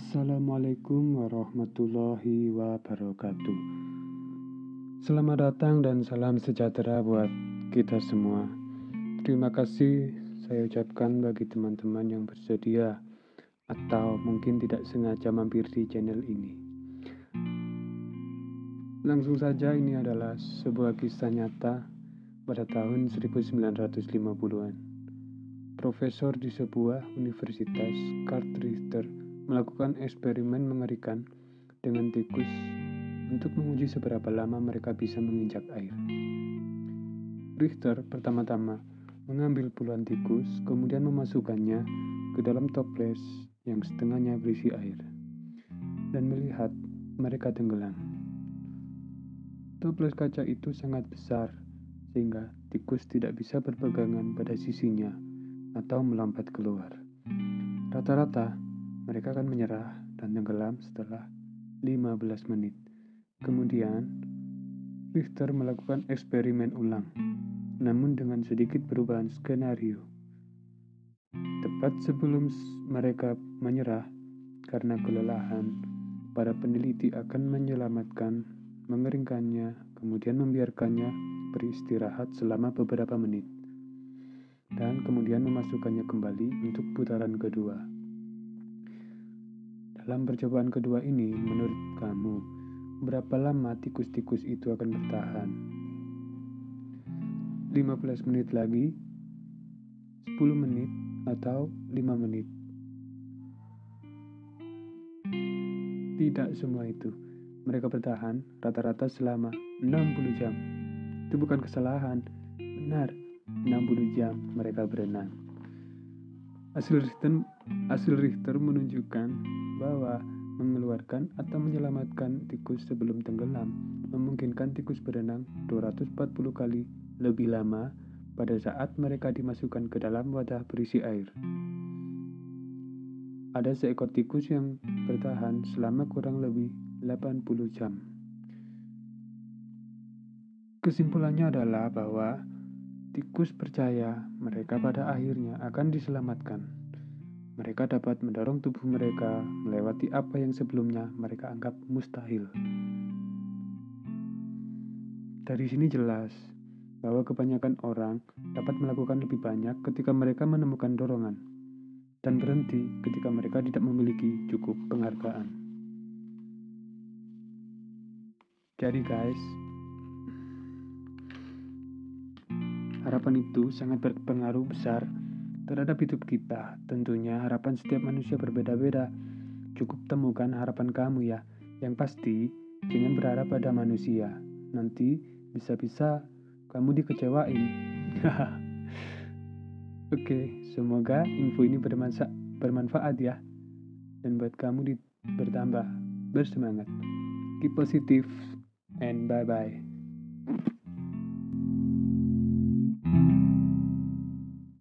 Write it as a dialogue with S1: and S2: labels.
S1: Assalamualaikum warahmatullahi wabarakatuh. Selamat datang dan salam sejahtera buat kita semua. Terima kasih saya ucapkan bagi teman-teman yang bersedia atau mungkin tidak sengaja mampir di channel ini. Langsung saja ini adalah sebuah kisah nyata pada tahun 1950-an. Profesor di sebuah universitas, Carl Richter, melakukan eksperimen mengerikan dengan tikus untuk menguji seberapa lama mereka bisa menginjak air. Richter pertama-tama mengambil puluhan tikus, kemudian memasukkannya ke dalam toples yang setengahnya berisi air, dan melihat mereka tenggelam. Toples kaca itu sangat besar, sehingga tikus tidak bisa berpegangan pada sisinya atau melompat keluar. Rata-rata, mereka akan menyerah dan tenggelam setelah 15 menit. Kemudian, Richter melakukan eksperimen ulang, namun dengan sedikit perubahan skenario. Tepat sebelum mereka menyerah karena kelelahan, para peneliti akan menyelamatkan, mengeringkannya, kemudian membiarkannya beristirahat selama beberapa menit, dan kemudian memasukkannya kembali untuk putaran kedua. Dalam percobaan kedua ini, menurut kamu, berapa lama tikus-tikus itu akan bertahan? 15 menit lagi, 10 menit, atau 5 menit? Tidak semua itu. Mereka bertahan rata-rata selama 60 jam. Itu bukan kesalahan. Benar, 60 jam mereka berenang. Hasil Richter, hasil Richter menunjukkan bahwa mengeluarkan atau menyelamatkan tikus sebelum tenggelam memungkinkan tikus berenang 240 kali lebih lama pada saat mereka dimasukkan ke dalam wadah berisi air. Ada seekor tikus yang bertahan selama kurang lebih 80 jam. Kesimpulannya adalah bahwa Tikus percaya mereka pada akhirnya akan diselamatkan. Mereka dapat mendorong tubuh mereka melewati apa yang sebelumnya mereka anggap mustahil. Dari sini jelas bahwa kebanyakan orang dapat melakukan lebih banyak ketika mereka menemukan dorongan dan berhenti ketika mereka tidak memiliki cukup penghargaan. Jadi guys, Harapan itu sangat berpengaruh besar terhadap hidup kita. Tentunya harapan setiap manusia berbeda-beda. Cukup temukan harapan kamu ya. Yang pasti, jangan berharap pada manusia. Nanti bisa-bisa kamu dikecewain. Oke, semoga info ini bermanfaat, bermanfaat ya. Dan buat kamu bertambah bersemangat. Keep positive and bye-bye.